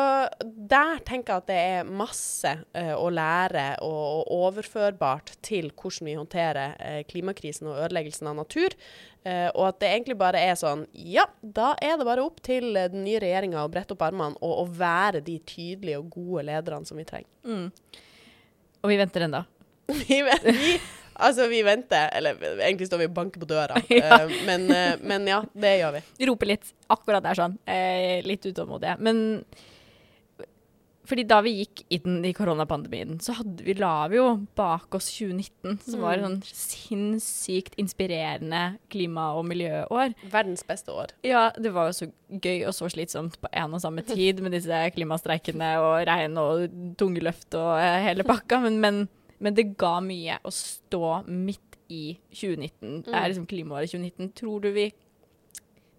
der tenker jeg at det er masse uh, å lære og, og overførbart til hvordan vi håndterer uh, klimakrisen og ødeleggelsen av natur. Uh, og at det egentlig bare er sånn Ja, da er det bare opp til den nye regjeringa å brette opp armene og, og være de tydelige og gode lederne som vi trenger. Mm. Og vi venter ennå. vi, vi, altså, vi venter. Eller egentlig står vi og banker på døra. Ja. Eh, men, eh, men ja, det gjør vi. Roper litt. Akkurat der sånn. Eh, litt utålmodige. Men fordi da vi gikk inn i koronapandemien, så hadde vi, la vi jo bak oss 2019, som var et sånn sinnssykt inspirerende klima- og miljøår. Verdens beste år. Ja, det var jo så gøy og så slitsomt på en og samme tid med disse klimastreikene og regn og tunge løft og eh, hele pakka, men, men, men det ga mye å stå midt i 2019. Det er liksom klimaåret 2019. Tror du vi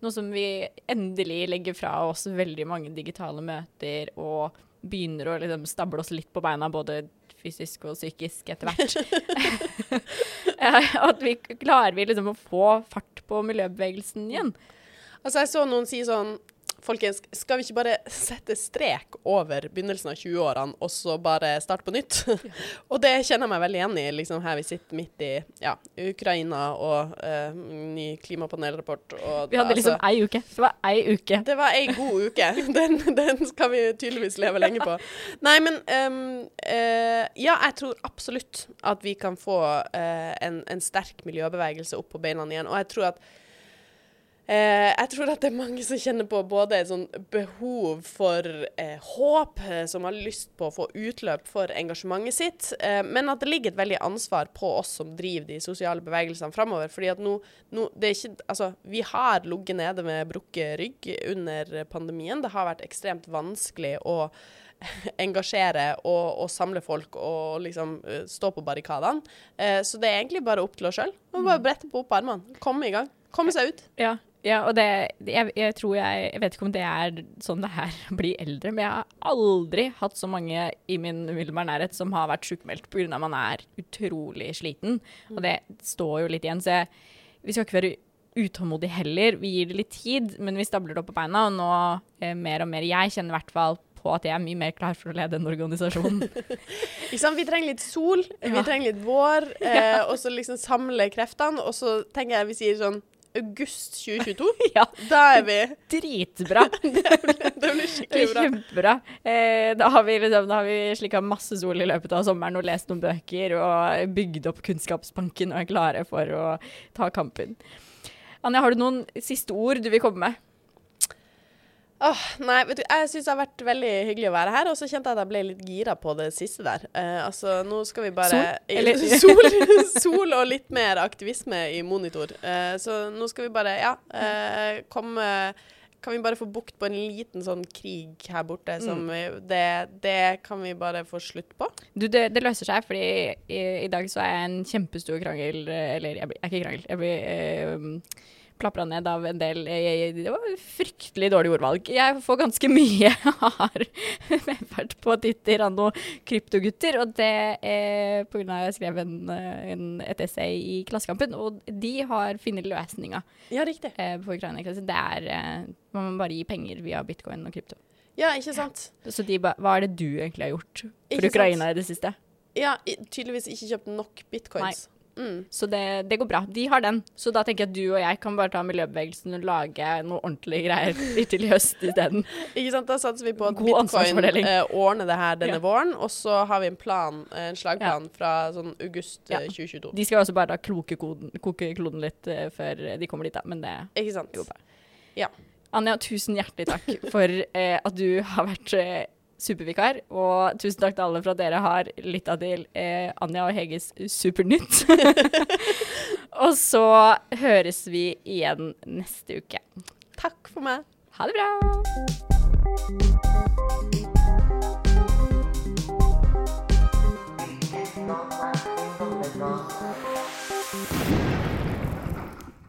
Nå som vi endelig legger fra oss veldig mange digitale møter og begynner å liksom stable oss litt på beina, både fysisk og psykisk etter hvert. At vi klarer vi liksom å få fart på miljøbevegelsen igjen. Altså, jeg så noen si sånn Folkens, skal vi ikke bare sette strek over begynnelsen av 20-årene, og så bare starte på nytt? og det kjenner jeg meg veldig igjen i, liksom her vi sitter midt i ja, Ukraina og uh, ny klimapanelrapport. Og, Vi hadde liksom altså, ei uke. Det var ei uke. Det var ei god uke. Den, den skal vi tydeligvis leve lenge på. Nei, men um, uh, Ja, jeg tror absolutt at vi kan få uh, en, en sterk miljøbevegelse opp på beina igjen. Og jeg tror at Eh, jeg tror at det er mange som kjenner på både et sånn behov for eh, håp, eh, som har lyst på å få utløp for engasjementet sitt, eh, men at det ligger et veldig ansvar på oss som driver de sosiale bevegelsene framover. fordi at nå, nå det er ikke, altså, Vi har ligget nede med brukket rygg under pandemien. Det har vært ekstremt vanskelig å engasjere og, og samle folk og liksom eh, stå på barrikadene. Eh, så det er egentlig bare opp til oss sjøl. Bare brette på opp armene, komme i gang. Komme seg ut. Ja, ja og det jeg, jeg tror jeg Jeg vet ikke om det er sånn det her blir eldre, men jeg har aldri hatt så mange i min umiddelbare nærhet som har vært sjukmeldt pga. at man er utrolig sliten. Og det står jo litt igjen. Så jeg, vi skal ikke være utålmodige heller. Vi gir det litt tid, men vi stabler det opp på beina. Og nå eh, mer og mer Jeg kjenner i hvert fall på at jeg er mye mer klar for å lede en organisasjon. Sant? Vi trenger litt sol, vi trenger litt vår, eh, og så liksom samle kreftene. Og så tenker jeg vi sier sånn august 2022. ja, Da er vi dritbra. Det blir Det skikkelig bra. Kjempebra. Eh, da har vi, liksom, da har vi slikka masse sol i løpet av sommeren og lest noen bøker og bygd opp kunnskapsbanken og er klare for å ta kampen. Anja, har du noen siste ord du vil komme med? Åh, nei, vet du, jeg syns det har vært veldig hyggelig å være her, og så kjente jeg at jeg ble litt gira på det siste der. Eh, altså, nå skal vi bare Sol? Eller- sol, sol og litt mer aktivisme i monitor. Eh, så nå skal vi bare, ja, eh, komme kan vi bare få bukt på en liten sånn krig her borte Mm. som vi- det, det kan vi bare få slutt på? Du, det, det løser seg, fordi i, i dag så er jeg en kjempestor krangel eh, Eller jeg blir jeg er ikke krangel. Jeg blir eh, plapra ned av en del eh, Det var fryktelig dårlig ordvalg. Jeg får ganske mye hard medfart på Twitter av noen kryptogutter, og det er av at jeg skrev en, eh, en, et essay i Klassekampen, og de har funnet løsninga Ja, riktig. eh, på Ukraina-krisen. Det er Man må bare gi penger via bitcoin og krypto. Ja, ikke sant? Så de ba, hva er det du egentlig har gjort Ikke for sant? Ukraina i det siste? Ja, tydeligvis ikke kjøpt nok bitcoins. Mm. Så det, det går bra. De har den. Så da tenker jeg at du og jeg kan bare ta miljøbevegelsen og lage noe ordentlige greier til i høst isteden. Ikke sant? Da satser vi på at God bitcoin eh, ordner det her denne Ja. våren, og så har vi en plan, en slagplan fra sånn august Ja. eh, 2022. De skal også bare da kloke koden, koke kloden litt eh, før de kommer dit, da. Men det Ikke sant? går bra. Ja. Anja, tusen hjertelig takk for eh, at du har vært eh, supervikar. Og tusen takk til alle for at dere har lytta til eh, Anja og Heges Supernytt. og så høres vi igjen neste uke. Takk for meg. Ha det bra.